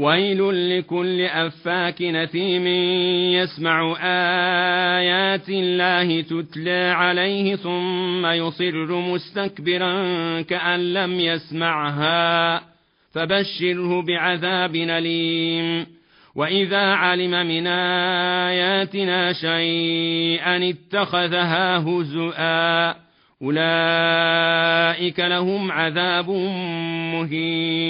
ويل لكل أفاك نثيم يسمع آيات الله تتلى عليه ثم يصر مستكبرا كأن لم يسمعها فبشره بعذاب أليم وإذا علم من آياتنا شيئا اتخذها هزؤا أولئك لهم عذاب مهين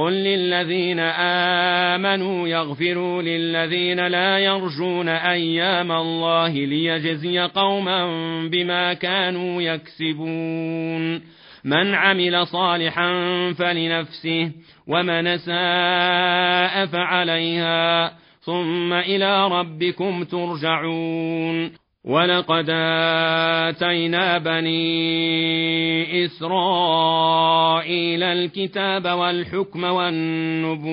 قل للذين آمنوا يغفروا للذين لا يرجون أيام الله ليجزي قوما بما كانوا يكسبون من عمل صالحا فلنفسه ومن ساء فعليها ثم إلى ربكم ترجعون ولقد آتينا بني إسرائيل الكتاب والحكم والنبوءة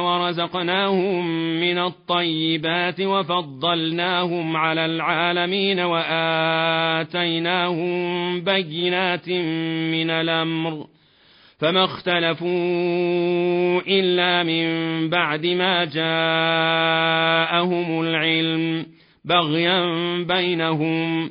ورزقناهم من الطيبات وفضلناهم على العالمين وآتيناهم بينات من الأمر فما اختلفوا إلا من بعد ما جاءهم العلم بغيا بينهم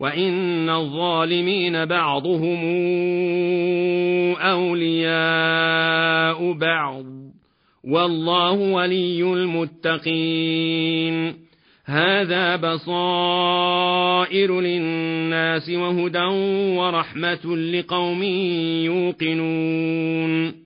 وإن الظالمين بعضهم أولياء بعض والله ولي المتقين هذا بصائر للناس وهدى ورحمة لقوم يوقنون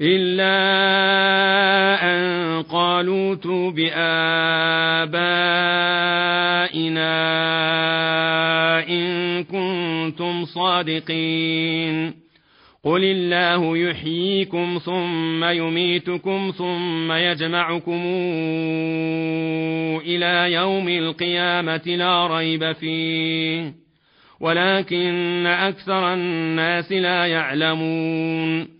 إلا أن قالوا بآبائنا إن كنتم صادقين قل الله يحييكم ثم يميتكم ثم يجمعكم إلى يوم القيامة لا ريب فيه ولكن أكثر الناس لا يعلمون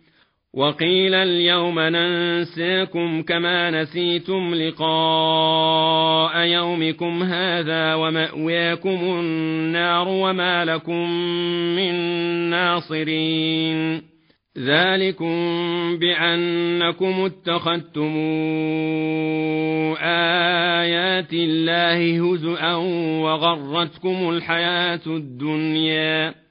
وقيل اليوم ننساكم كما نسيتم لقاء يومكم هذا ومأواكم النار وما لكم من ناصرين. ذلكم بأنكم اتخذتم آيات الله هزؤا وغرتكم الحياة الدنيا.